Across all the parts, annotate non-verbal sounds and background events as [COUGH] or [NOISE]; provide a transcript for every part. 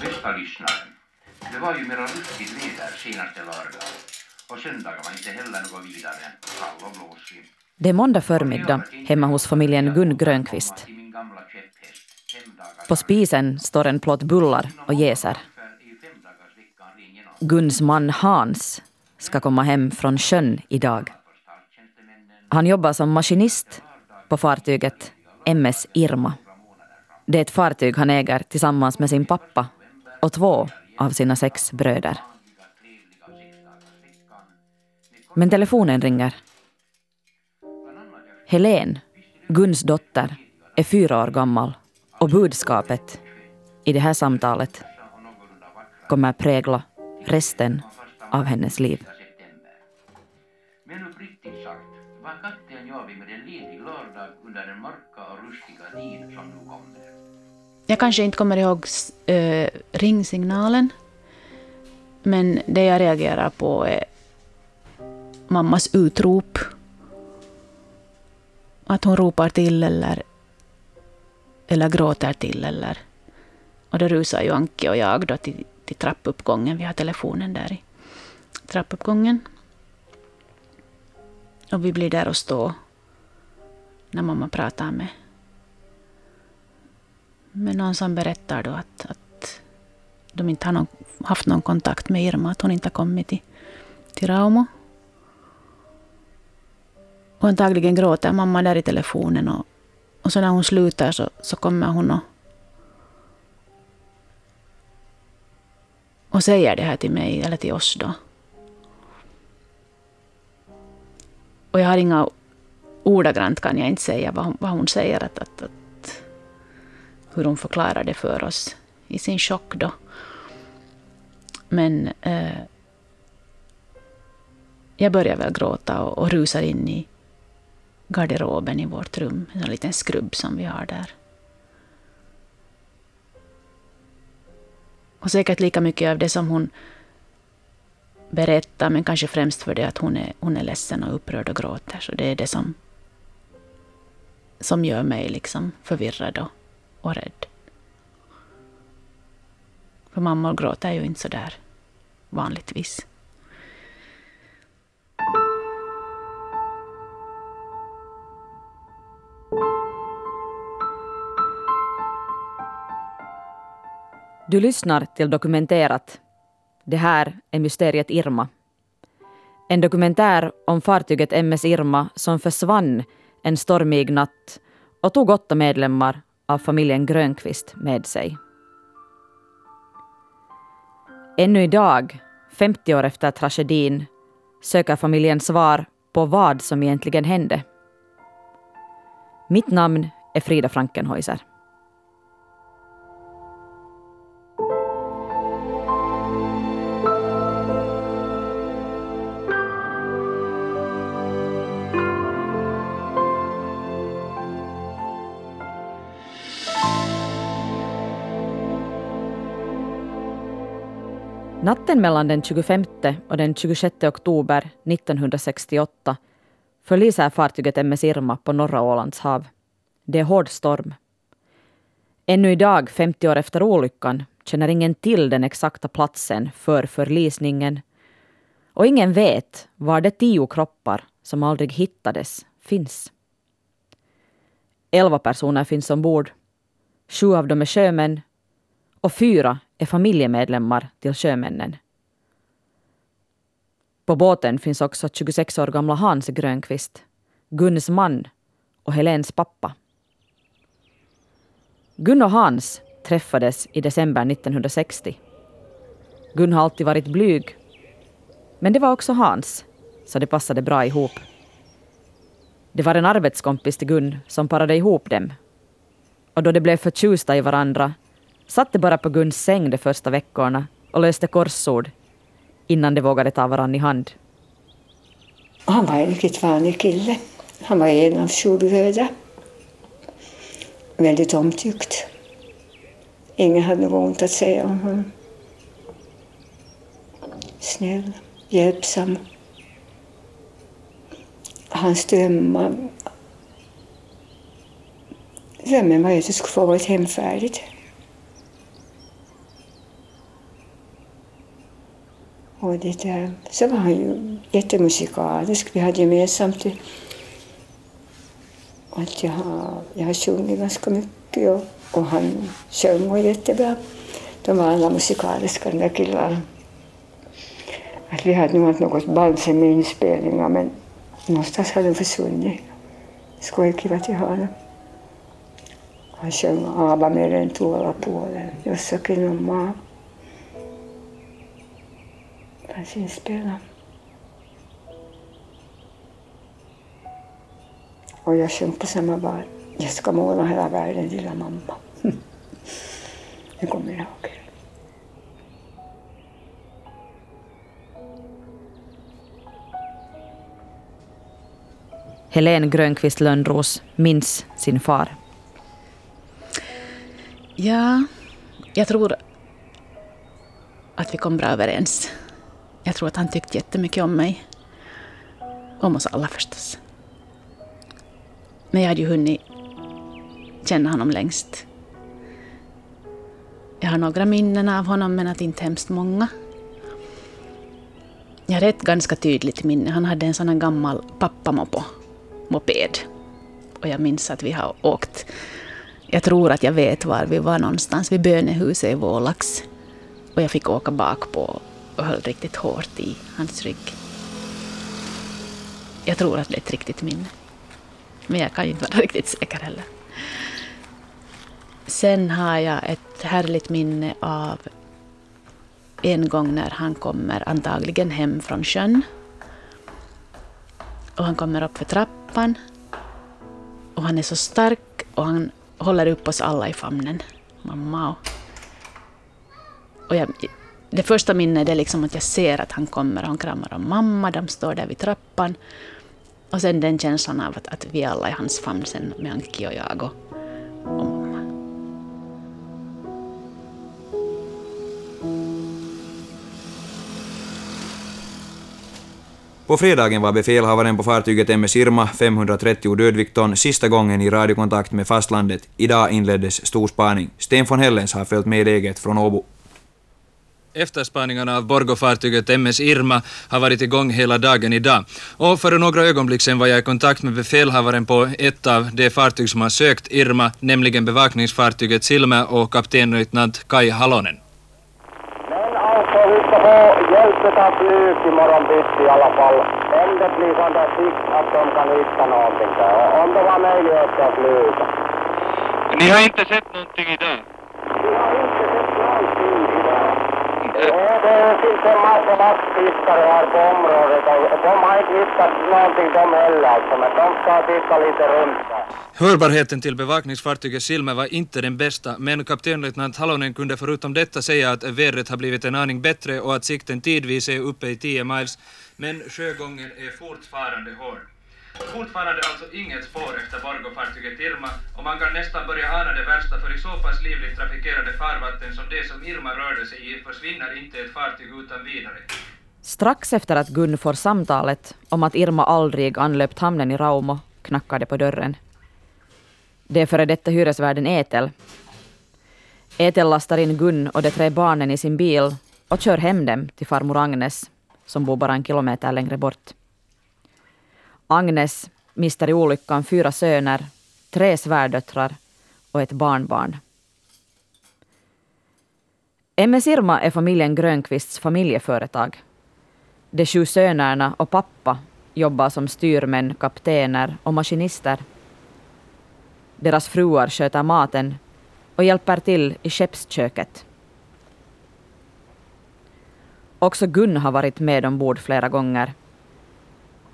Bästa lyssnaren. Det var ju mera ruskigt väder senaste lördag och söndagen var inte heller något vidare kall och blåsig. Det är måndag förmiddag hemma hos familjen Gun Grönqvist. På spisen står en plåt bullar och jäser. Guns man Hans ska komma hem från sjön idag. Han jobbar som maskinist på fartyget MS Irma. Det är ett fartyg han äger tillsammans med sin pappa och två av sina sex bröder. Men telefonen ringer. Helen, Guns dotter, är fyra år gammal och budskapet i det här samtalet kommer prägla resten av hennes liv. Jag kanske inte kommer ihåg äh, ringsignalen. Men det jag reagerar på är mammas utrop. Att hon ropar till eller, eller gråter till. Eller, och då rusar ju Anke och jag då till, till trappuppgången. Vi har telefonen där i trappuppgången. Och vi blir där och står när mamma pratar med, med någon som berättar då att, att de inte har någon, haft någon kontakt med Irma, att hon inte har kommit till, till Raumo. Och antagligen gråter mamma där i telefonen och, och så när hon slutar så, så kommer hon och, och säger det här till mig, eller till oss då. Och jag har inga ordagrant kan jag inte säga vad hon, vad hon säger, att, att, att, hur hon förklarar det för oss i sin chock då. Men eh, jag börjar väl gråta och, och rusar in i garderoben i vårt rum, en liten skrubb som vi har där. Och säkert lika mycket av det som hon berättar, men kanske främst för det att hon är, hon är ledsen och upprörd och gråter. Så det är det som, som gör mig liksom förvirrad och, och rädd. För mammor gråter ju inte så där vanligtvis. Du lyssnar till Dokumenterat det här är mysteriet Irma. En dokumentär om fartyget MS Irma som försvann en stormig natt och tog åtta medlemmar av familjen Grönqvist med sig. Ännu idag, 50 år efter tragedin, söker familjen svar på vad som egentligen hände. Mitt namn är Frida Frankenhäuser. Natten mellan den 25 och den 26 oktober 1968 förliser fartyget MS Irma på norra Ålands hav. Det är hård storm. Ännu idag, 50 år efter olyckan, känner ingen till den exakta platsen för förlisningen. Och ingen vet var de tio kroppar som aldrig hittades finns. Elva personer finns ombord. Sju av dem är sjömän och fyra är familjemedlemmar till sjömännen. På båten finns också 26 år gamla Hans Grönqvist, Guns man och Helens pappa. Gun och Hans träffades i december 1960. Gun har alltid varit blyg, men det var också Hans, så det passade bra ihop. Det var en arbetskompis till Gun som parade ihop dem. Och då de blev förtjusta i varandra Satt de bara på Guns säng de första veckorna och löste korsord innan de vågade ta varandra i hand. Han var en riktigt vanlig kille. Han var en av sju bröder. Väldigt omtyckt. Ingen hade något ont att säga om honom. Snäll, hjälpsam. Hans drömmar... Drömmen var att det skulle få vara ett hem Och det där, så var han ju jättemusikalisk. Vi hade gemensamt att jag har, jag har sjungit ganska mycket och, och han sjöng jättebra. De var alla musikaliska de där killarna. Att vi hade nog inte något band sen med inspelningar men någonstans hade de försvunnit. Skulle kiva ha dem. Han sjöng ABBA med den tuolla puolen, jossakin on maa. Fanns inspelad. Och jag sjöng på samma bar. Jag ska måla hela världen, lilla mamma. [LAUGHS] Det kommer jag ihåg. Helene Grönqvist Lönnros minns sin far. Ja, jag tror att vi kom bra överens. Jag tror att han tyckte jättemycket om mig. Om oss alla förstås. Men jag hade ju hunnit känna honom längst. Jag har några minnen av honom, men att inte hemskt många. Jag har ett ganska tydligt minne. Han hade en sån här gammal pappamopo, moped. Och jag minns att vi har åkt. Jag tror att jag vet var vi var någonstans, vid bönehuset i Vålax. Och jag fick åka bak på och höll riktigt hårt i hans rygg. Jag tror att det är ett riktigt minne. Men jag kan ju inte vara [LAUGHS] riktigt säker heller. Sen har jag ett härligt minne av en gång när han kommer antagligen hem från sjön. Och han kommer upp för trappan. Och han är så stark och han håller upp oss alla i famnen. Mamma och... och jag, det första minnet är liksom att jag ser att han kommer och han kramar om mamma, de står där vid trappan. Och sen den känslan av att, att vi alla är i hans famn sen med Anki och jag och, och mamma. På fredagen var befälhavaren på fartyget MS Irma, 530 dödvikton, sista gången i radiokontakt med fastlandet. Idag inleddes storspaning. Sten von Hellens har följt med läget från Åbo. Efterspaningarna av Borgå-fartyget MS Irma har varit igång hela dagen idag. Och för några ögonblick sedan var jag i kontakt med befälhavaren på ett av de fartyg som har sökt Irma, nämligen bevakningsfartyget Silmä och kaptenlöjtnant Kai Halonen. Men alltså, vi ska få hjälp av flyg imorgon bitti i alla fall. Om det blir sån där sikt att de kan hitta någonting där. Och Om de har möjlighet att flyga. Ni har inte sett någonting idag? Vi har inte sett någonting idag. Ja, det finns en massa vaktfiskare här på området och de har inte hittat någonting de heller alltså. Men de ska titta lite runt där. Hörbarheten till bevakningsfartyget Silme var inte den bästa, men kaptenlöjtnant Halonen kunde förutom detta säga att vädret har blivit en aning bättre och att sikten tidvis är uppe i 10 miles, men sjögången är fortfarande hård. Fortfarande alltså inget spår efter Borgofartyget Irma och man kan nästan börja ana det värsta för i så pass livligt trafikerade farvatten som det som Irma rörde sig i försvinner inte ett fartyg utan vidare. Strax efter att Gun får samtalet om att Irma aldrig anlöpt hamnen i Raumo knackar det på dörren. Det är före detta hyresvärden Etel. Etel lastar in Gun och de tre barnen i sin bil och kör hem dem till farmor Agnes, som bor bara en kilometer längre bort. Agnes mister i olyckan fyra söner, tre svärdöttrar och ett barnbarn. MS Irma är familjen Grönqvists familjeföretag. De sju sönerna och pappa jobbar som styrmän, kaptener och maskinister. Deras fruar sköter maten och hjälper till i skeppsköket. Också Gun har varit med ombord flera gånger.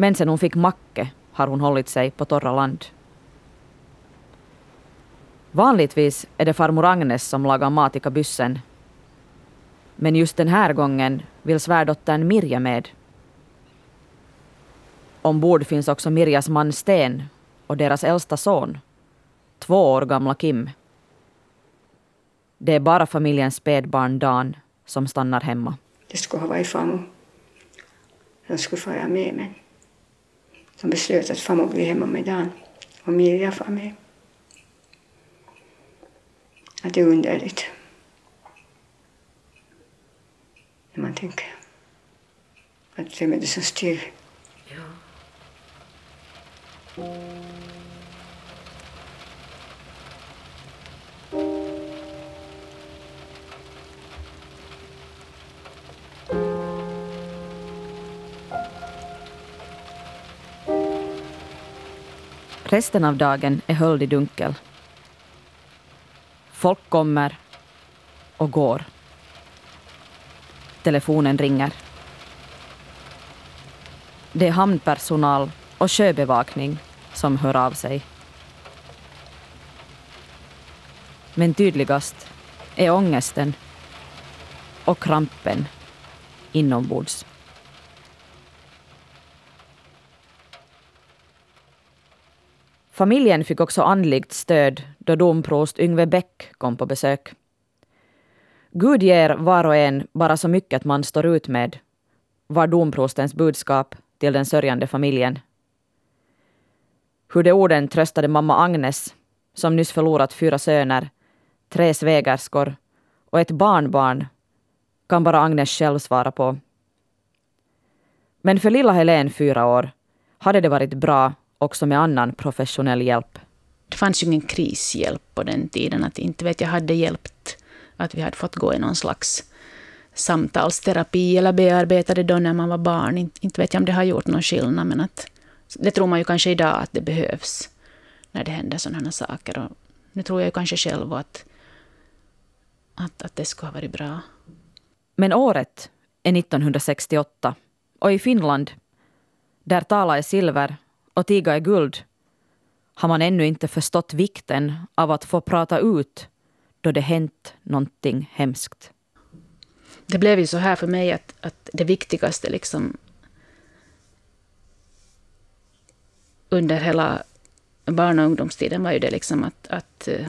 Men sen hon fick Macke har hon hållit sig på torra land. Vanligtvis är det farmor Agnes som lagar mat i kabyssen. Men just den här gången vill svärdottern Mirja med. Ombord finns också Mirjas man Sten och deras äldsta son, två år gamla Kim. Det är bara familjens spädbarn Dan som stannar hemma. Det skulle ha varit farmor. De skulle fara med men de beslöt att farmor blir hemma med Dan och Mirja far med. Att det är underligt. När man tänker. Att vem är det som styr? Resten av dagen är höljd i dunkel. Folk kommer och går. Telefonen ringer. Det är hamnpersonal och sjöbevakning som hör av sig. Men tydligast är ångesten och krampen inombords. Familjen fick också andligt stöd då domprost Yngve Bäck kom på besök. Gud ger var och en bara så mycket man står ut med, var domprostens budskap till den sörjande familjen. Hur de orden tröstade mamma Agnes, som nyss förlorat fyra söner, tre svägerskor och ett barnbarn, kan bara Agnes själv svara på. Men för lilla Helen, fyra år, hade det varit bra också med annan professionell hjälp. Det fanns ju ingen krishjälp på den tiden. Att inte vet jag hade hjälpt att vi hade fått gå i någon slags samtalsterapi eller bearbetade då när man var barn. Inte, inte vet jag om det har gjort någon skillnad, men att det tror man ju kanske idag att det behövs när det händer sådana saker. Och nu tror jag ju kanske själv att, att, att det skulle ha varit bra. Men året är 1968 och i Finland, där tala är silver och tiga är guld, har man ännu inte förstått vikten av att få prata ut då det hänt någonting hemskt. Det blev ju så här för mig att, att det viktigaste liksom under hela barn och ungdomstiden var ju det liksom att, att eh,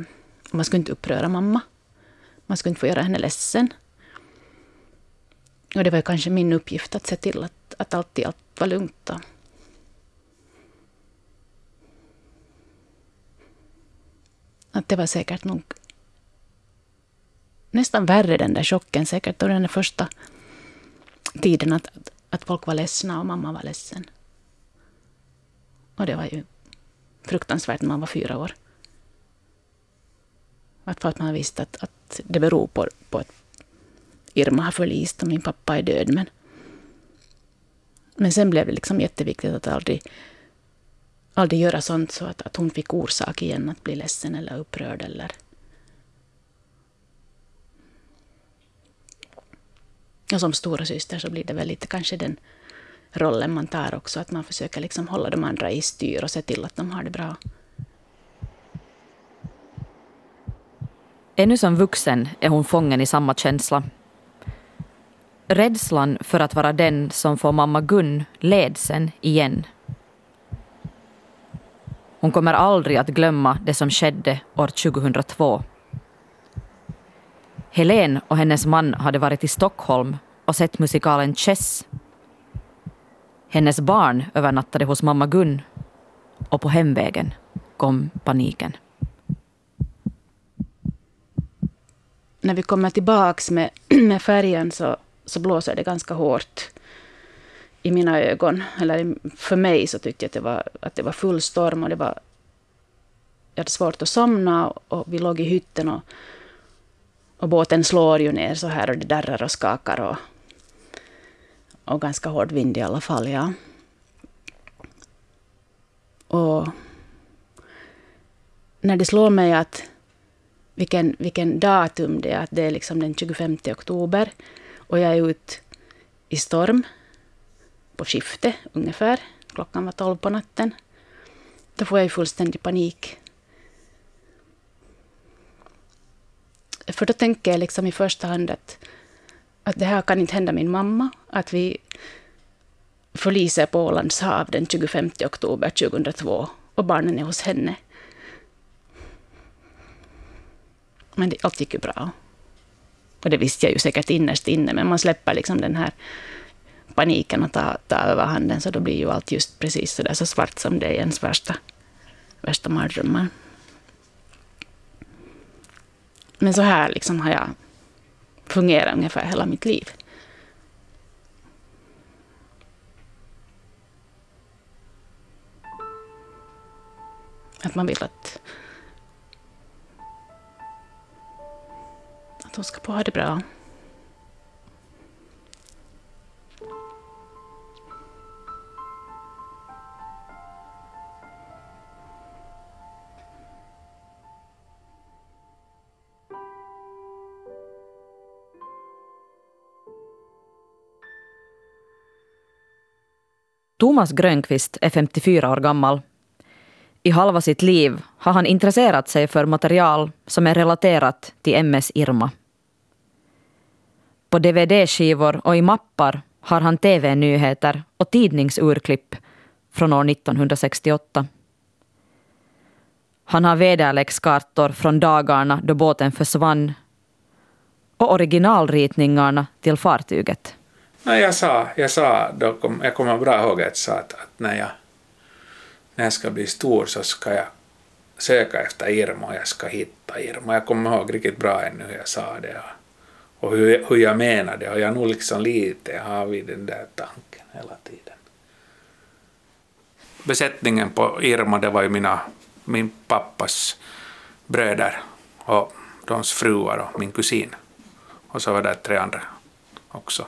man skulle inte uppröra mamma. Man skulle inte få göra henne ledsen. Och det var kanske min uppgift att se till att, att alltid allt var lugnt. Då. Att det var säkert nog nästan värre den där chocken, säkert då den första tiden att, att, att folk var ledsna och mamma var ledsen. Och det var ju fruktansvärt när man var fyra år. Att för att man visste att, att det beror på, på att Irma har förlist och min pappa är död. Men, men sen blev det liksom jätteviktigt att aldrig, aldrig göra sånt så att, att hon fick orsak igen att bli ledsen eller upprörd. Eller. Och som stora syster så blir det väl lite kanske den rollen man tar också, att man försöker liksom hålla de andra i styr och se till att de har det bra. Ännu som vuxen är hon fången i samma känsla. Rädslan för att vara den som får mamma Gun ledsen igen. Hon kommer aldrig att glömma det som skedde år 2002. Helen och hennes man hade varit i Stockholm och sett musikalen Chess hennes barn övernattade hos mamma Gun och på hemvägen kom paniken. När vi kommer tillbaks med, [CLEARS THROAT] med färjan så, så blåser det ganska hårt i mina ögon. Eller för mig så tyckte jag att det var, att det var full storm och det var, jag hade svårt att somna och vi låg i hytten och, och båten slår ju ner så här och det darrar och skakar och, och ganska hård vind i alla fall, ja. Och när det slår mig att vilken, vilken datum det är, att det är liksom den 25 oktober och jag är ute i storm på skifte ungefär, klockan var tolv på natten, då får jag ju fullständig panik. För då tänker jag liksom i första hand att att det här kan inte hända min mamma, att vi förliser på Ålands hav den 25 oktober 2002 och barnen är hos henne. Men det, allt gick ju bra. Och det visste jag ju säkert innerst inne, men man släpper liksom den här paniken att ta, ta överhanden, så då blir ju allt just precis så där så svart som det är i ens värsta, värsta mardrömmar. Men så här liksom har jag fungerat ungefär hela mitt liv. Att man vill att, att hon ska få ha det bra. Thomas Grönqvist är 54 år gammal. I halva sitt liv har han intresserat sig för material som är relaterat till MS Irma. På dvd-skivor och i mappar har han tv-nyheter och tidningsurklipp från år 1968. Han har väderlekskartor från dagarna då båten försvann och originalritningarna till fartyget. Nej, jag sa, jag sa då kom, jag kommer bra ihåg att jag sa att, att när, jag, när jag ska bli stor så ska jag söka efter Irma och jag ska hitta Irma. Jag kommer ihåg riktigt bra ännu hur jag sa det och, och hur, hur jag menade och jag nog liksom lite har vid den där tanken hela tiden. Besättningen på Irma det var ju mina, min pappas bröder och deras fruar och min kusin. Och så var det tre andra också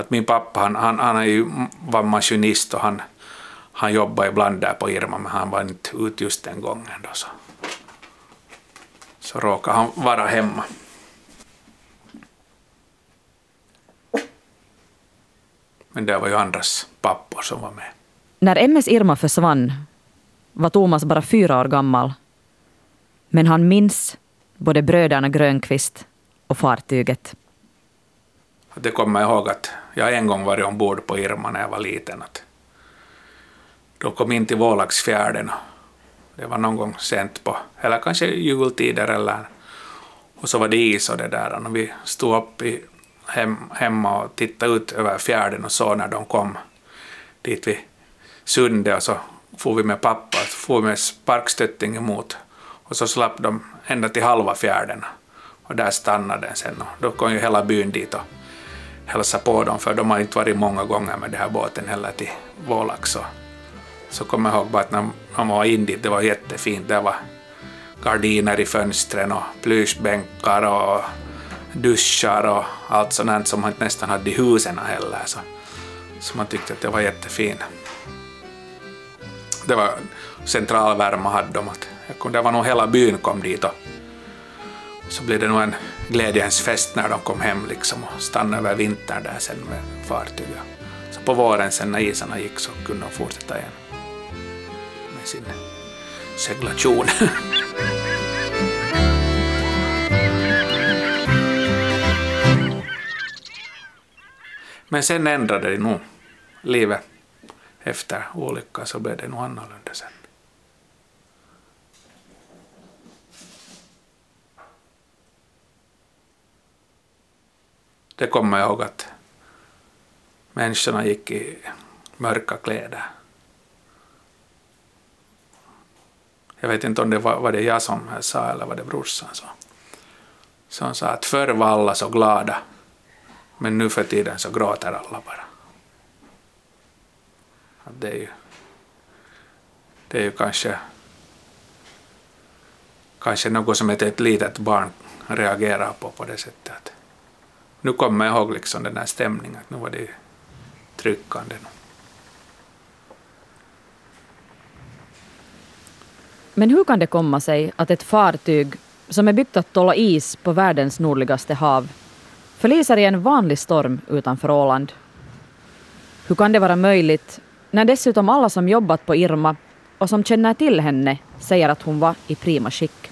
att min pappa han, han, han är ju, var maskinist och han, han jobbade ibland där på Irma men han var inte ute just den gången då så, så råkade han vara hemma. Men det var ju andras pappor som var med. När MS Irma försvann var Thomas bara fyra år gammal. Men han minns både bröderna Grönqvist och fartyget. Det kommer jag ihåg att jag har en gång varit ombord på Irma när jag var liten. Att de kom in till Vålaxfjärden. Det var någon gång sent på, eller kanske jultider eller... Och så var det is och det där. Och vi stod upp i, hem, hemma och tittade ut över fjärden och såg när de kom dit vid sundet och så for vi med pappa, så for vi med sparkstötting emot. Och så slapp de ända till halva fjärden. Och där stannade den sen och då kom ju hela byn dit och hälsa på dem, för de har inte varit många gånger med den här båten heller till Vålax. Så, så kommer jag ihåg bara att när man var in dit, det var jättefint. Det var gardiner i fönstren och plyschbänkar och duschar och allt sånt som man inte nästan hade i husen heller. Så, så man tyckte att det var jättefint. Det var centralvärme hade de. Att, det var nog hela byn kom dit och så blev det nog en glädjens fest när de kom hem liksom och stannade över vintern där sen med fartyget. Så på våren sen när isarna gick så kunde de fortsätta igen med sin seglation. [LAUGHS] Men sen ändrade det nog livet efter olyckan så blev det nog annorlunda sen. Det kommer jag ihåg att människorna gick i mörka kläder. Jag vet inte om det var, var det jag som sa eller var det brorsan som som sa att förr var alla så glada men nu för tiden så gråter alla bara. Att det är ju, det är ju kanske, kanske något som ett litet barn reagerar på på det sättet nu kommer jag ihåg liksom den där stämningen, att nu var det tryckande. Men hur kan det komma sig att ett fartyg som är byggt att tåla is på världens nordligaste hav förliser i en vanlig storm utanför Åland? Hur kan det vara möjligt när dessutom alla som jobbat på Irma och som känner till henne säger att hon var i prima skick?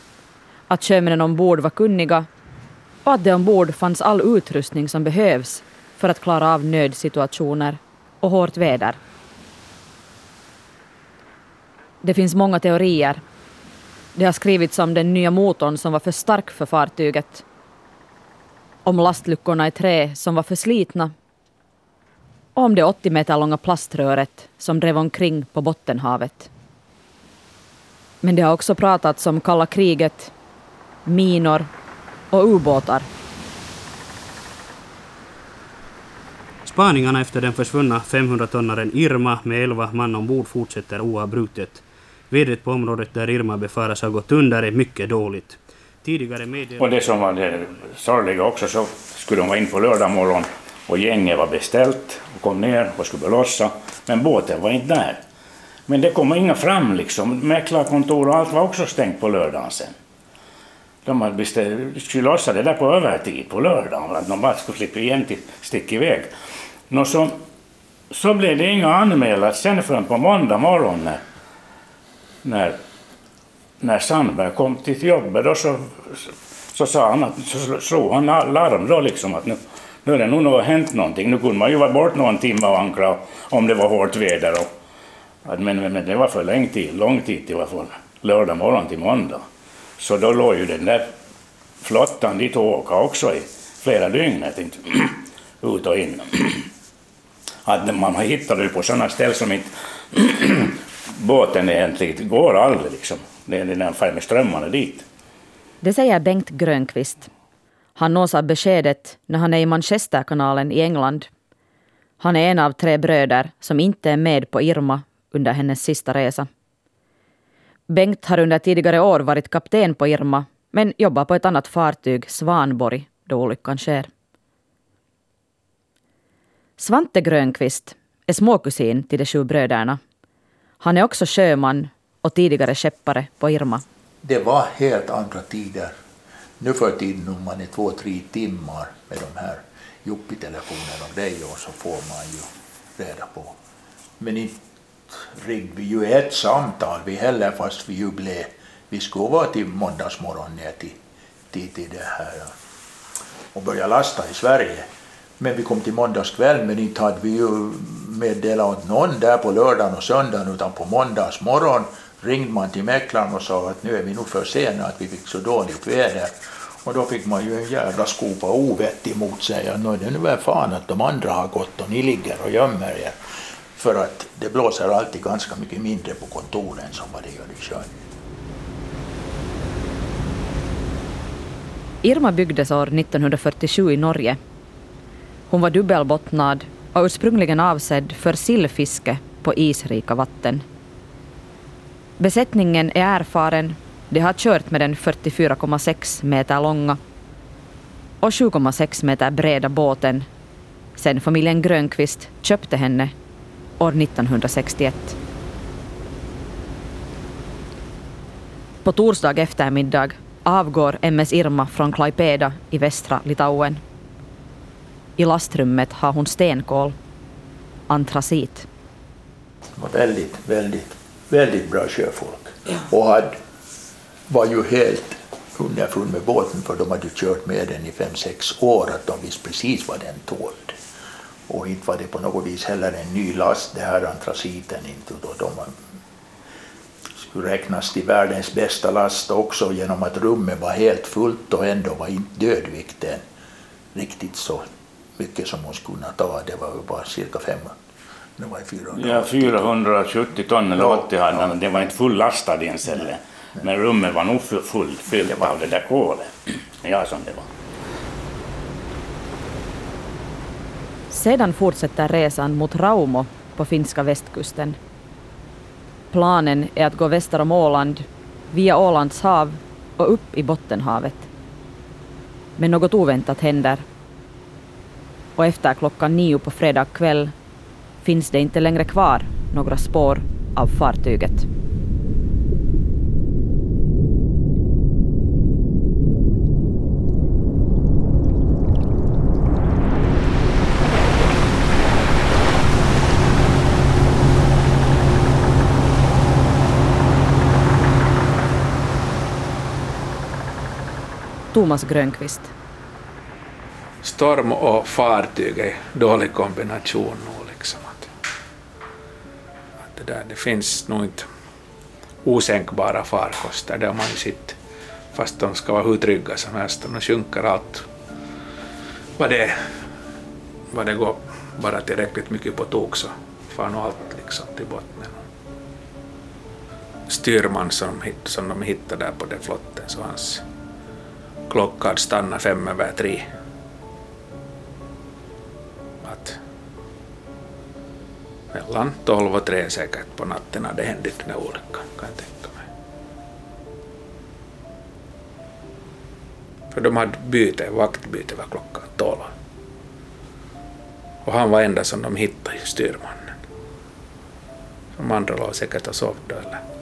Att sjömännen ombord var kunniga och att det ombord fanns all utrustning som behövs för att klara av nödsituationer och hårt väder. Det finns många teorier. Det har skrivits om den nya motorn som var för stark för fartyget, om lastluckorna i trä som var för slitna och om det 80 meter långa plaströret som drev omkring på Bottenhavet. Men det har också pratats om kalla kriget, minor och ubåtar. Spaningarna efter den försvunna 500-tonnaren Irma med 11 man ombord fortsätter oavbrutet. Vädret på området där Irma befaras ha gått under är mycket dåligt. Tidigare meddelade... Och det som var det sorgliga också så skulle de vara in på lördag morgon och gänget var beställt och kom ner och skulle lossa. Men båten var inte där. Men det kom inga fram liksom. Mäklarkontor och allt var också stängt på lördagen sen. De hade beställt, skulle lossa det där på övertid på lördagen. Att de bara skulle slippa igen till stick iväg. Nå, så, så blev det inga anmälan sen förrän på måndag morgon när, när, när Sandberg kom till jobbet. Då så, så, så sa han att, så slog han larm då liksom att nu, nu är det nog något hänt någonting. Nu kunde man ju vara bort någon timme och ankra om det var hårt väder. Och, men, men, men det var för lång tid, lång tid till varför. Lördag morgon till måndag. Så då låg ju den där flottan dit och åka också i flera dygn. inte [CLEARS THROAT] ut och in. Att man hittade ju det på sådana ställen som inte [CLEARS THROAT] båten egentligen går aldrig liksom. Det är den far med strömmarna dit. Det säger Bengt Grönqvist. Han nås av beskedet när han är i Manchesterkanalen i England. Han är en av tre bröder som inte är med på Irma under hennes sista resa. Bengt har under tidigare år varit kapten på Irma men jobbar på ett annat fartyg, Svanborg, då olyckan sker. Svante Grönqvist är småkusin till de sju bröderna. Han är också sjöman och tidigare skeppare på Irma. Det var helt andra tider. Nu för tiden om man är två, tre timmar med de här Juppi-telefonerna och det och så får man ju reda på. Men inte ringde vi ju ett samtal vi heller fast vi ju blev, vi skulle vara till måndagsmorgon ner till, till, till det här och börja lasta i Sverige. Men vi kom till måndagskväll men inte hade vi ju meddelat åt någon där på lördagen och söndagen utan på måndagsmorgon ringde man till mäklaren och sa att nu är vi nog för sena att vi fick så dåligt väder. Och då fick man ju en jävla skopa ovett emot sig. Nu är det nu väl fan att de andra har gått och ni ligger och gömmer er. För att det blåser alltid ganska mycket mindre på kontoren som vad det gör i sjön. Irma byggdes år 1947 i Norge. Hon var dubbelbottnad och ursprungligen avsedd för sillfiske på isrika vatten. Besättningen är erfaren. De har kört med den 44,6 meter långa och 7,6 meter breda båten sedan familjen Grönqvist köpte henne år 1961. På torsdag eftermiddag avgår MS Irma från Klaipeda i västra Litauen. I lastrummet har hon stenkol, antracit. Det var väldigt, väldigt, väldigt bra sjöfolk. Och hade, var ju helt underfund med båten för de hade kört med den i fem sex år att de visste precis vad den tålde. Och inte var det på något vis heller en ny last, det här antraciten. Inte, då de skulle räknas till världens bästa last också genom att rummet var helt fullt och ändå var inte dödvikten riktigt så mycket som hon skulle kunna ta. Det var bara cirka fem. Det var 480 Ja, 470 ton eller 80 hade han. Det var inte fullastad ens heller. Men rummet var nog fullt fyllt av det där kolet. Ja, som det var. Sedan fortsätter resan mot Raumo på finska västkusten. Planen är att gå väster om Åland, via Ålands hav och upp i Bottenhavet. Men något oväntat händer. Och efter klockan nio på fredag kväll finns det inte längre kvar några spår av fartyget. Thomas Grönqvist. Storm och fartyg är dålig kombination nu Liksom. Att, att det, där, det finns nog inte osänkbara farkoster, där man sitter. Fast de ska vara hur trygga som helst, de sjunker allt. Vad det, vad det går bara tillräckligt mycket på tok så far nog allt liksom till botten. Styrman som, som de hittade där på den flotten, så hans klockan stannade fem över tre. Att mellan 12 och tre säkert på natten hade hänt den här olyckan, kan jag tänka mig. För de hade byte, vaktbyte var klockan 12. Och han var enda som de hittade, styrmannen. De andra låg säkert och sovde eller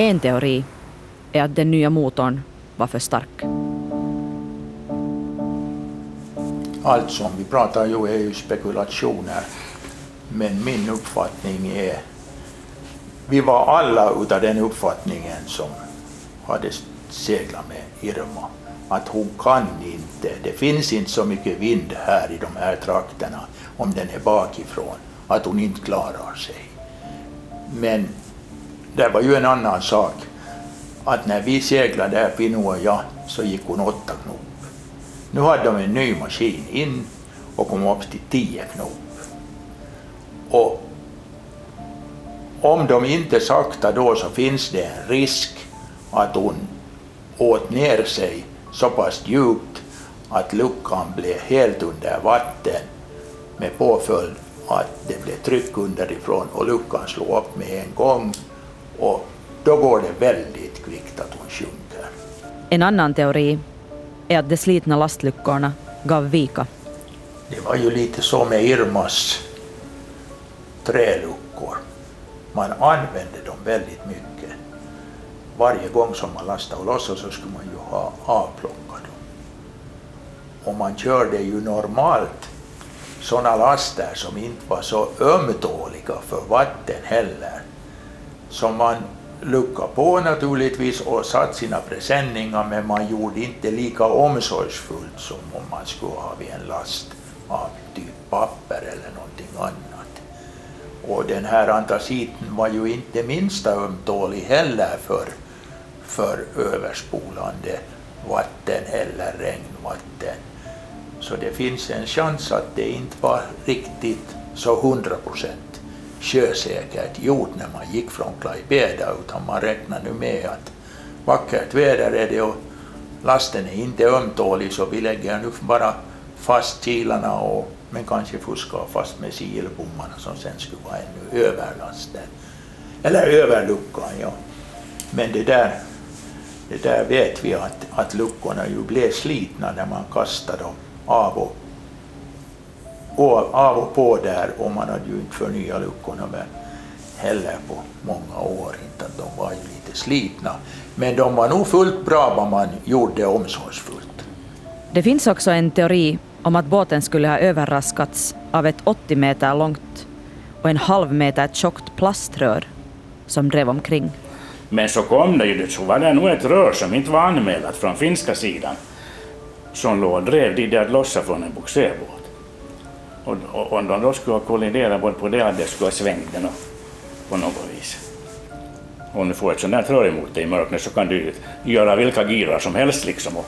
En teori är att den nya motorn var för stark. Allt som vi pratar ju är ju spekulationer. Men min uppfattning är, vi var alla utav den uppfattningen som hade seglat med Irma, att hon kan inte, det finns inte så mycket vind här i de här trakterna om den är bakifrån, att hon inte klarar sig. Men det var ju en annan sak, att när vi seglade där, Pino och jag, så gick hon åtta knop. Nu hade de en ny maskin in och kom upp till tio knop. Och om de inte sakta då så finns det en risk att hon åt ner sig så pass djupt att luckan blev helt under vatten med påföljd att det blev tryck underifrån och luckan slog upp med en gång och då går det väldigt kvickt att hon sjunker. En annan teori är att de slitna lastluckorna gav vika. Det var ju lite så med Irmas träluckor. Man använde dem väldigt mycket. Varje gång som man lastade och lossade så skulle man ju ha avplockat dem. Och man körde ju normalt sådana laster som inte var så ömtåliga för vatten heller. Som man luckade på naturligtvis och satt sina presenningar men man gjorde inte lika omsorgsfullt som om man skulle ha vid en last av typ papper eller någonting annat. Och den här antraciten var ju inte minsta ömtålig heller för, för överspolande vatten eller regnvatten. Så det finns en chans att det inte var riktigt så hundra procent sjösäkert gjort när man gick från Klaipeda utan man räknade nu med att vackert väder är det och lasten är inte ömtålig så vi lägger nu bara fast kilarna och men kanske fuskar fast med silbommarna som sen skulle vara ännu överlasten. Eller överluckan, ja. Men det där, det där vet vi att, att luckorna ju blev slitna när man kastade dem av och, av och på där och man hade ju inte förnyat luckorna men heller på många år. Inte att de var ju lite slitna. Men de var nog fullt bra vad man gjorde omsorgsfullt. Det finns också en teori om att båten skulle ha överraskats av ett 80 meter långt och en halv meter tjockt plaströr som drev omkring. Men så kom det ju, så var det nog ett rör som inte var anmält från finska sidan som låg och drev de där lossa från en bogserbåt. Och, och om de då skulle ha kolliderat både på det att det skulle ha svängt den på något vis. Om du får ett sånt där rör emot dig i mörkret så kan du göra vilka girar som helst liksom. Och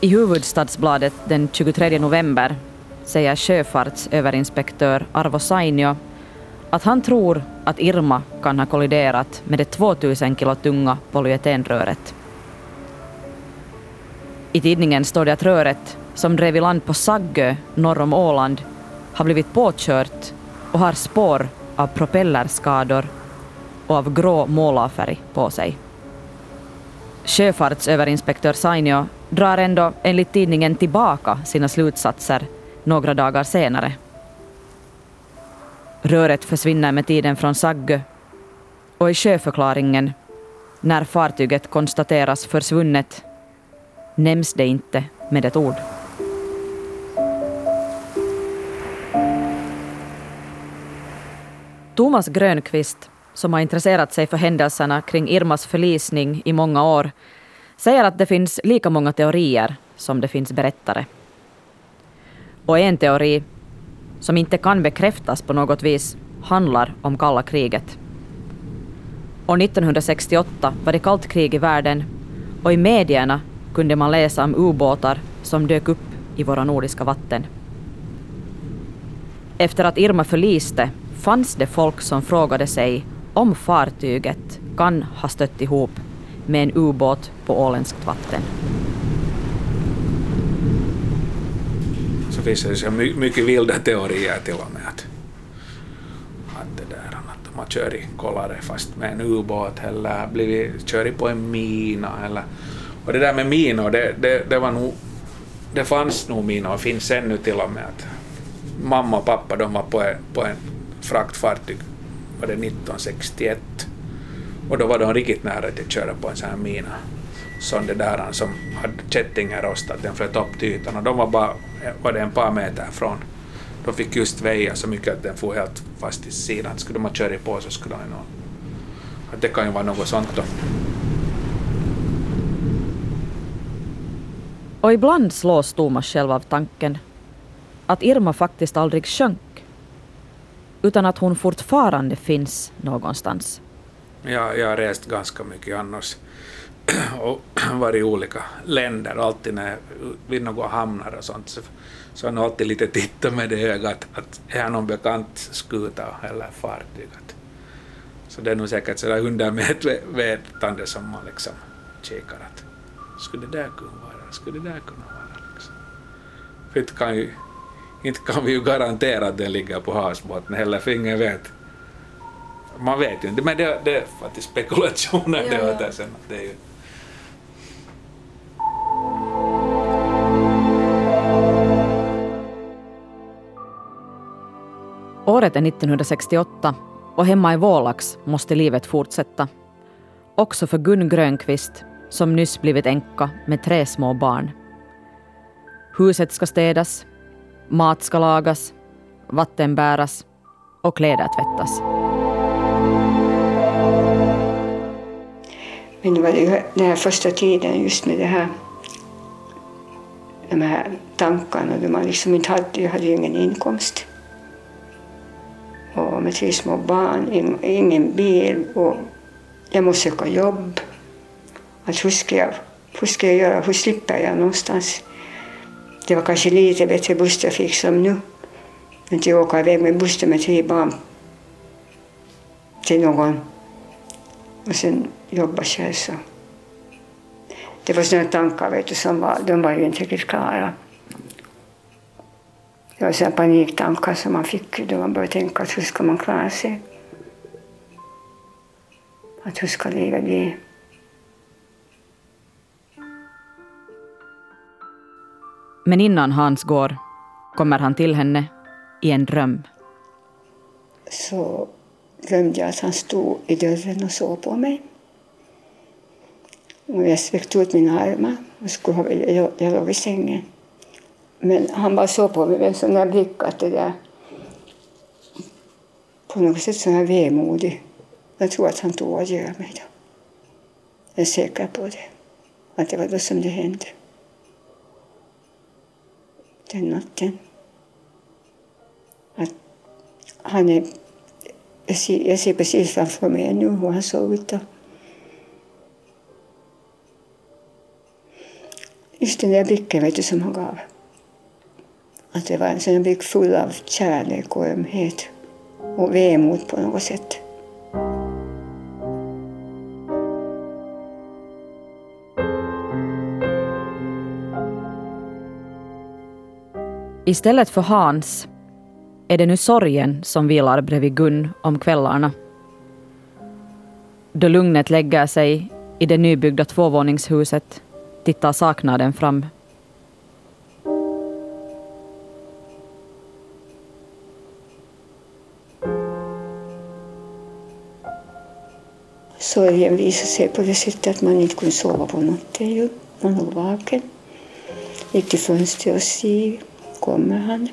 I Huvudstadsbladet den 23 november säger sjöfartsöverinspektör Arvo Sainio att han tror att Irma kan ha kolliderat med det 2000 kilo tunga polyetenröret. I tidningen står det att röret, som drev i land på Saggö norr om Åland, har blivit påkört och har spår av propellerskador och av grå målarfärg på sig. Sjöfartsöverinspektör Sainio drar ändå enligt tidningen tillbaka sina slutsatser några dagar senare. Röret försvinner med tiden från Saggö och i sjöförklaringen, när fartyget konstateras försvunnet, nämns det inte med ett ord. Thomas Grönqvist, som har intresserat sig för händelserna kring Irmas förlisning i många år, säger att det finns lika många teorier som det finns berättare. Och en teori, som inte kan bekräftas på något vis, handlar om kalla kriget. År 1968 var det kallt krig i världen och i medierna kunde man läsa om ubåtar som dök upp i våra nordiska vatten. Efter att Irma förliste fanns det folk som frågade sig om fartyget kan ha stött ihop med en ubåt på åländskt vatten. Så finns det så mycket vilda teorier till och med att, att det där att de har kört i kollare fast med en ubåt eller blivit kört på en mina eller och det där med minor det, det, det var nog det fanns nog minor och finns ännu till och med att mamma och pappa de var på en, på en fraktfartyg var det 1961 och då var de riktigt nära att köra på en sån här mina som det där som hade kättingen rostat, den flöt upp till ytan och de var bara var det en par meter från. De fick just väja så mycket att den får helt fast i sidan. Skulle de ha kört på så skulle de nog... Att det kan ju vara något sånt då. Och ibland slås Thomas själv av tanken att Irma faktiskt aldrig sjönk, utan att hon fortfarande finns någonstans. Jag, jag har rest ganska mycket annars [CLEARS THROAT] och [CLEARS THROAT] varit i olika länder. Alltid när vi vid några hamnar och sånt så, så har jag alltid lite tittat med det ögat att är här någon bekant skuta eller fartyg. Så det är nog säkert sådär under som man liksom kikar att skulle det där kunna vara, skulle det där kunna vara liksom. För det kan, ju, inte kan vi ju garantera att den ligger på havsbotten heller, för ingen vet. Man vet ju inte, men det, det är faktiskt spekulationer Ja, det ja. sen. Det är ju, Året är 1968 och hemma i Vålax måste livet fortsätta. Också för Gun Grönqvist, som nyss blivit änka med tre små barn. Huset ska städas, mat ska lagas, vatten bäras och kläder tvättas. Men det var ju den här första tiden just med det här, de här tankarna då man liksom inte hade, jag hade ju ingen inkomst. Och med tre små barn, ingen bil och jag måste söka jobb. Att hur, ska jag, hur ska jag göra, hur slipper jag någonstans? Det var kanske lite bättre busstrafik som nu. Inte jag åka iväg med bussen med tre barn till någon och sen jobba själv. Så. Det var sådana tankar vet du, som var, de var ju inte riktigt klara. Det var sådana paniktankar som man fick då man började tänka att hur ska man klara sig? Att hur ska livet bli? Men innan Hans går kommer han till henne i en dröm. Så glömde jag att han stod i dörren och såg på mig. Och jag sträckte ut mina armar och skulle ha, jag, jag låg i sängen. Men han bara såg på mig med en sån där blick att det där på något sätt så är jag vemodig. Jag tror att han tog adjö mig då. Jag är säker på det. Att det var då som det hände. Den natten. Att han är, jag, ser, jag ser precis framför mig nu hur han såg ut. Just den där blicken vet du, som han gav. Att det var en sån blick full av kärlek och ömhet och vemod på något sätt. Istället för Hans är det nu sorgen som vilar bredvid Gun om kvällarna. Då lugnet lägger sig i det nybyggda tvåvåningshuset tittar saknaden fram. Sorgen visade sig på det sättet att man inte kunde sova på natten. Man låg vaken. Gick till fönstret och såg kommer han?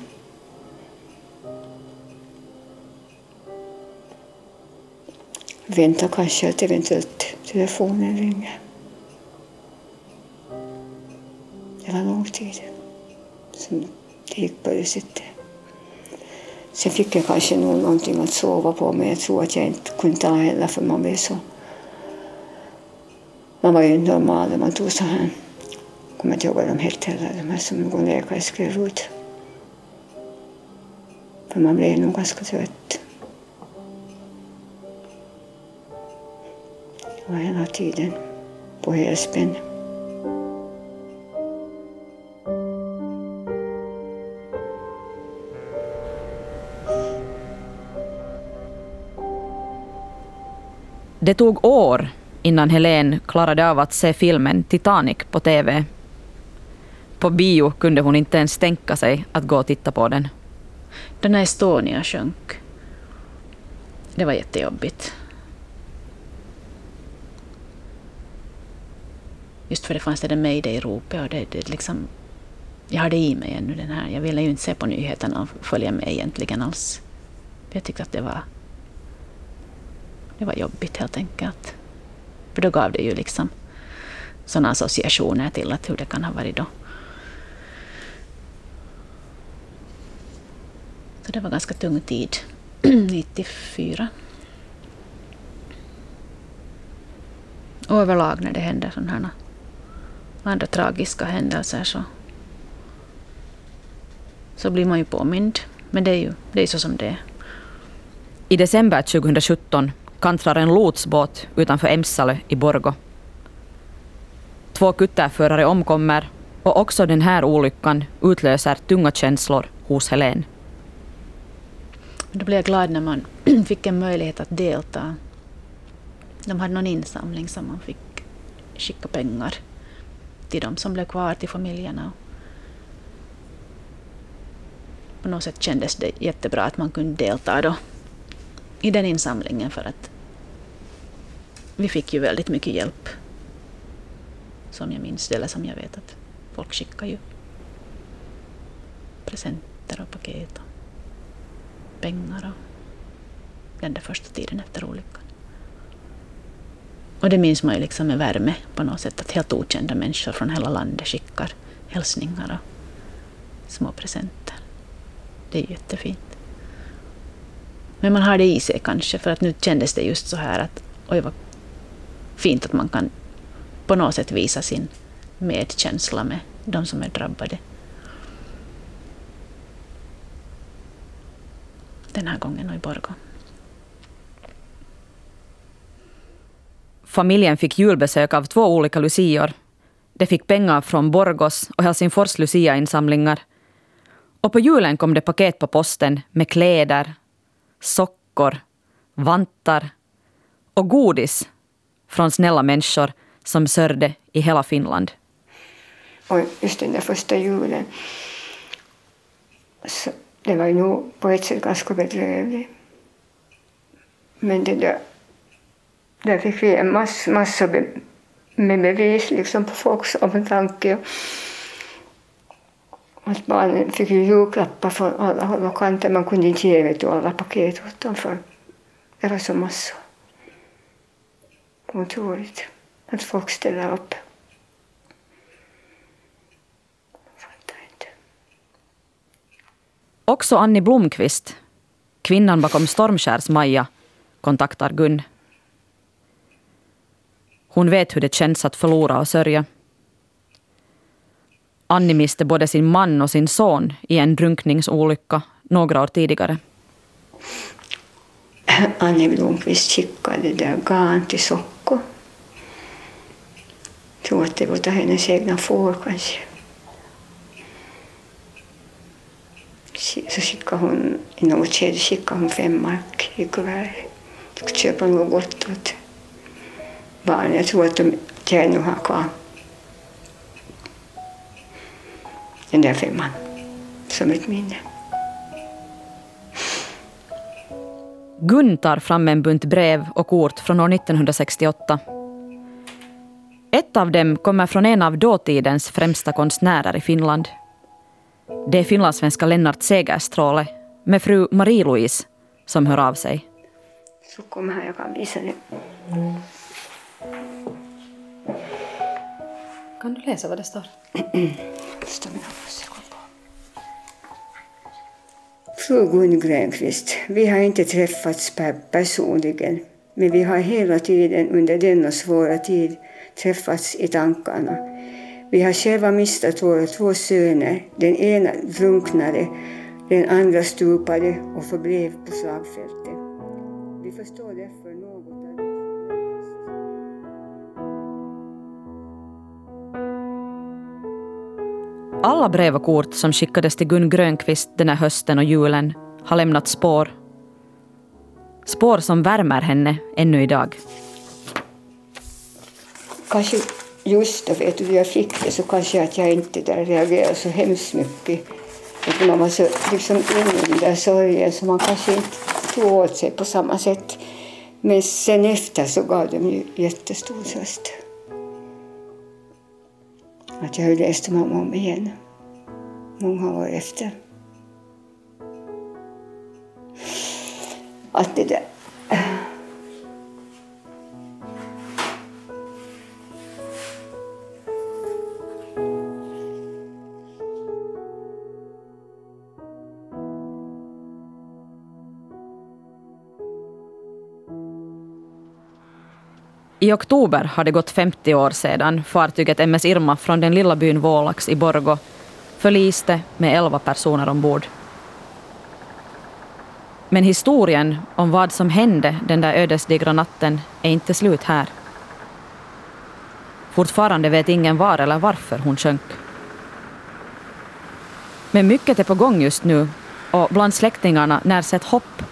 Vänta kanske att eventuellt telefonen ringer. Det var lång tid som det gick på det sättet. Sen fick jag kanske nog någonting att sova på men jag tror att jag inte kunde ta heller för man blev så... Man var ju inte normal när man tog så här... Jag kommer inte ihåg vad de hette heller, de här som någon läkare skrev ut. För man blev nog ganska trött. Det var hela tiden på helspänn. Det tog år innan Helene klarade av att se filmen Titanic på TV. På bio kunde hon inte ens tänka sig att gå och titta på den. Den när Estonia sjönk, det var jättejobbigt. Just för det fanns det där mayday-ropet och det, det liksom... Jag hade i mig ännu den här. Jag ville ju inte se på nyheterna och följa med egentligen alls. Jag tyckte att det var... Det var jobbigt helt enkelt. För då gav det ju liksom sådana associationer till att hur det kan ha varit då. Så det var ganska tung tid, [CLEARS THROAT] 94. Och överlag när det händer sådana här andra tragiska händelser så, så blir man ju påmind. Men det är ju det är så som det är. I december 2017 kantrar en lotsbåt utanför Emsalö i Borgo. Två kutterförare omkommer och också den här olyckan utlöser tunga känslor hos Helen. Då blev jag glad när man [CLEARS THROAT] fick en möjlighet att delta. De hade någon insamling som man fick skicka pengar till de som blev kvar, till familjerna. På något sätt kändes det jättebra att man kunde delta då i den insamlingen för att vi fick ju väldigt mycket hjälp. Som jag minns eller som jag vet att folk skickar ju presenter och paket och pengar och den där första tiden efter olyckan. Och det minns man ju liksom med värme på något sätt att helt okända människor från hela landet skickar hälsningar och små presenter. Det är jättefint. Men man har det i sig kanske för att nu kändes det just så här att oj vad fint att man kan på något sätt visa sin medkänsla med de som är drabbade. Den här gången och i Borgå. Familjen fick julbesök av två olika lucior. De fick pengar från Borgos och Helsingfors Lucia-insamlingar. Och på julen kom det paket på posten med kläder, sockor, vantar och godis från snälla människor som sörjde i hela Finland. Och just den där första julen, så det var ju nog på ett sätt ganska bedrövligt. Men det där, där fick vi en massa, massa be, med bevis liksom på folks omtanke. Att barnen fick ju julklappar från alla håll och kanter. Man kunde inte ge vet du, alla paket åt dem för det var så massor. Otroligt att folk ställer upp. Också Annie Blomqvist, kvinnan bakom Stormskärs-Maja, kontaktar Gun. Hon vet hur det känns att förlora och sörja. Annie miste både sin man och sin son i en drunkningsolycka några år tidigare. Annie Blomqvist skickade där garn till Socko. Jag tror att det var hennes egna får kanske. Så skickade hon, i något skede skickade hon fem mark i kuvert. Jag skulle köpa något gott åt barnen. Jag tror att de ännu har kvar den där femman som ett minne. Gun tar fram en bunt brev och kort från år 1968. Ett av dem kommer från en av dåtidens främsta konstnärer i Finland. Det är finlandssvenska Lennart Segerstråle med fru Marie-Louise som hör av sig. Så kom här, jag kan visa det. Kan du läsa vad det står? Står mina Fru Gun Grönqvist, vi har inte träffats personligen, men vi har hela tiden under denna svåra tid träffats i tankarna. Vi har själva mistat våra två söner. Den ena drunknade, den andra stupade och förblev på slagfältet. Vi förstår därför något Alla brev och kort som skickades till Gun Grönqvist den här hösten och julen har lämnat spår. Spår som värmer henne ännu idag. Kanske just då vet du, jag fick det så kanske att jag inte där reagerade så hemskt mycket. Att man var så liksom inne i den där sorgen så man kanske inte tog åt sig på samma sätt. Men sen efter så gav de ju jättestor tröst. Att jag läste läst om om igen. Många år efter. Att det där... I oktober har det gått 50 år sedan fartyget MS Irma från den lilla byn Vålax i Borgo förliste med 11 personer ombord. Men historien om vad som hände den där ödesdigra natten är inte slut här. Fortfarande vet ingen var eller varför hon sjönk. Men mycket är på gång just nu och bland släktingarna närs ett hopp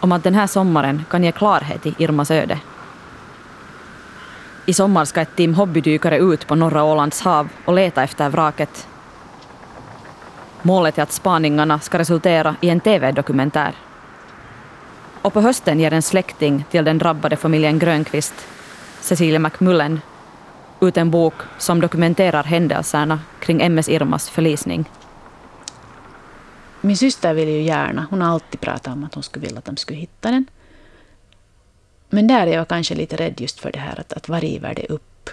om att den här sommaren kan ge klarhet i Irmas öde. I sommar ska ett team hobbydykare ut på norra Ålands hav och leta efter vraket. Målet är att spaningarna ska resultera i en TV-dokumentär. Och på hösten ger en släkting till den drabbade familjen Grönqvist, Cecilia McMullen, ut en bok som dokumenterar händelserna kring MS Irmas förlisning. Min syster vill ju gärna, hon har alltid pratat om att hon skulle vilja att de skulle hitta den. Men där är jag kanske lite rädd just för det här att, att vad river det upp?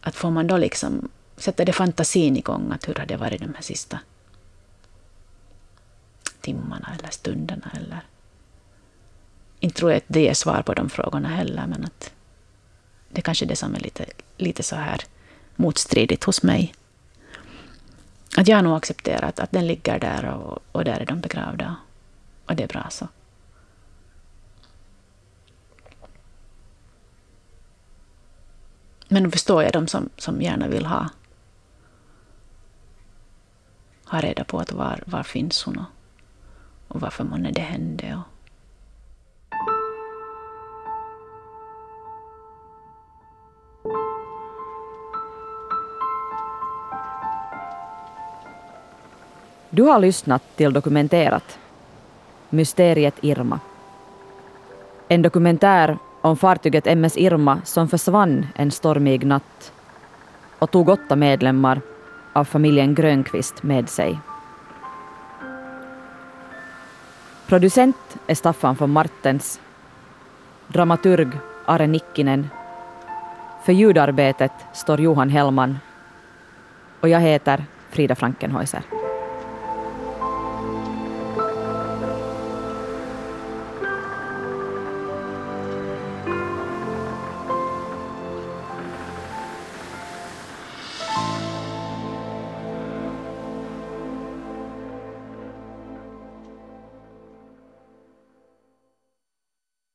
Att får man då liksom, sätta det fantasin igång, att hur har det varit de här sista timmarna eller stunderna eller... Inte tror jag att det är svar på de frågorna heller, men att det är kanske är det som är lite, lite så här motstridigt hos mig. Att jag nog accepterat att den ligger där och, och där är de begravda. Och det är bra så. Men då förstår jag de som, som gärna vill ha, ha reda på att var, var finns hon och, och varför månne det hände. Och. Du har lyssnat till Dokumenterat. Mysteriet Irma. En dokumentär om fartyget MS Irma som försvann en stormig natt och tog åtta medlemmar av familjen Grönqvist med sig. Producent är Staffan von Martens. Dramaturg Are Nikkinen. För ljudarbetet står Johan Hellman. Och jag heter Frida Frankenhäuser.